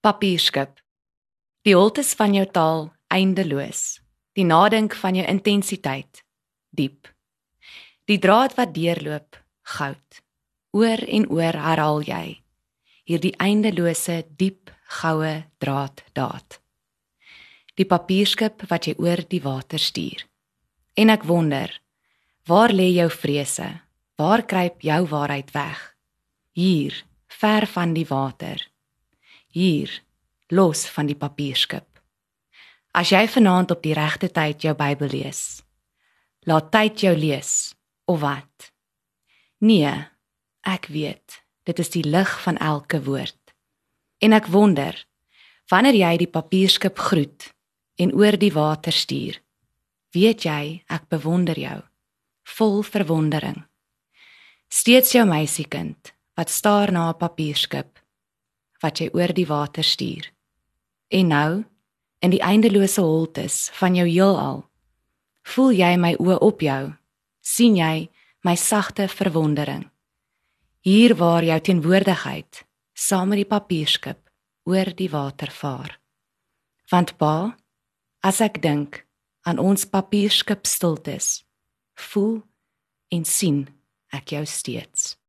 Papierskip. Die holtes van jou taal eindeloos. Die nadink van jou intensiteit diep. Die draad wat deurloop goud. Oor en oor herhaal jy hierdie eindelose diep goue draad daad. Die papierskip wat jy oor die water stuur. En ek wonder, waar lê jou vrese? Waar kruip jou waarheid weg? Hier, ver van die water hier los van die papierskip. As jy vanaand op die regte tyd jou Bybel lees, laat tyd jou lees of wat? Nee, ek weet, dit is die lig van elke woord. En ek wonder, wanneer jy die papierskip groet en oor die water stuur, weet jy ek bewonder jou vol verwondering. Steeds jou meisiekind wat staar na 'n papierskip wat jy oor die water stuur. En nou, in die eindelose holtes van jou heelal, voel jy my oë op jou, sien jy my sagte verwondering. Hier waar jou teenwoordigheid saam met die papierskip oor die water vaar. Want pa, as ek dink aan ons papierskip stiltes, voel en sien ek jou steeds.